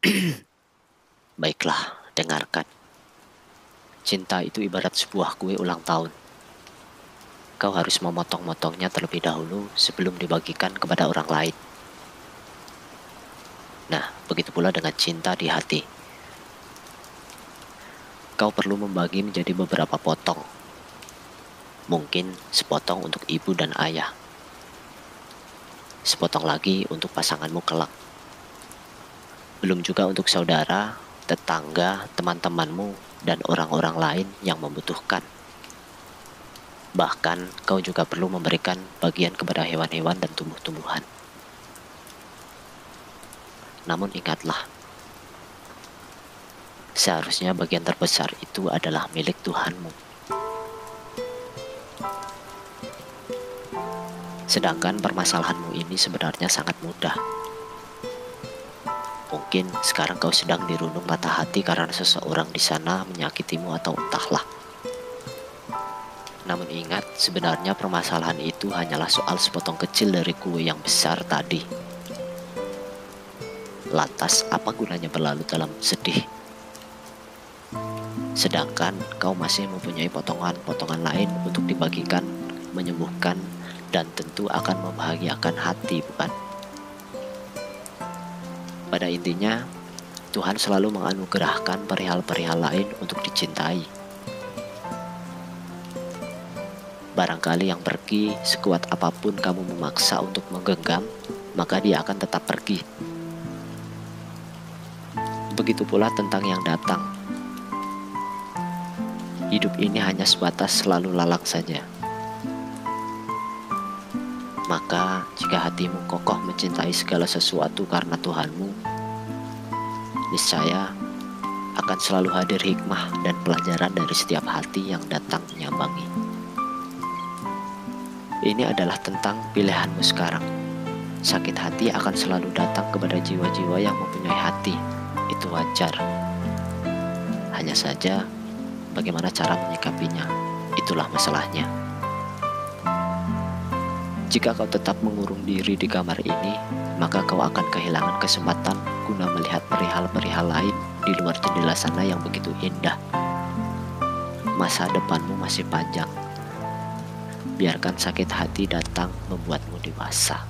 Baiklah, dengarkan. Cinta itu ibarat sebuah kue ulang tahun. Kau harus memotong-motongnya terlebih dahulu sebelum dibagikan kepada orang lain. Nah, begitu pula dengan cinta di hati. Kau perlu membagi menjadi beberapa potong. Mungkin sepotong untuk ibu dan ayah. Sepotong lagi untuk pasanganmu kelak. Belum juga untuk saudara tetangga, teman-temanmu, dan orang-orang lain yang membutuhkan. Bahkan, kau juga perlu memberikan bagian kepada hewan-hewan dan tumbuh-tumbuhan. Namun ingatlah, seharusnya bagian terbesar itu adalah milik Tuhanmu. Sedangkan permasalahanmu ini sebenarnya sangat mudah Mungkin sekarang kau sedang dirundung patah hati karena seseorang di sana menyakitimu atau entahlah. Namun ingat, sebenarnya permasalahan itu hanyalah soal sepotong kecil dari kue yang besar tadi. Lantas, apa gunanya berlalu dalam sedih? Sedangkan kau masih mempunyai potongan-potongan lain untuk dibagikan, menyembuhkan, dan tentu akan membahagiakan hati, bukan? Pada intinya, Tuhan selalu menganugerahkan perihal-perihal lain untuk dicintai. Barangkali yang pergi sekuat apa pun kamu memaksa untuk menggenggam, maka dia akan tetap pergi. Begitu pula tentang yang datang. Hidup ini hanya sebatas selalu lalang saja. Maka jika hatimu kokoh mencintai segala sesuatu karena Tuhanmu, niscaya akan selalu hadir hikmah dan pelajaran dari setiap hati yang datang menyambangi. Ini adalah tentang pilihanmu sekarang. Sakit hati akan selalu datang kepada jiwa-jiwa yang mempunyai hati. Itu wajar. Hanya saja, bagaimana cara menyikapinya, itulah masalahnya. Jika kau tetap mengurung diri di kamar ini, maka kau akan kehilangan kesempatan guna melihat perihal-perihal lain di luar jendela sana yang begitu indah. Masa depanmu masih panjang. Biarkan sakit hati datang membuatmu dewasa.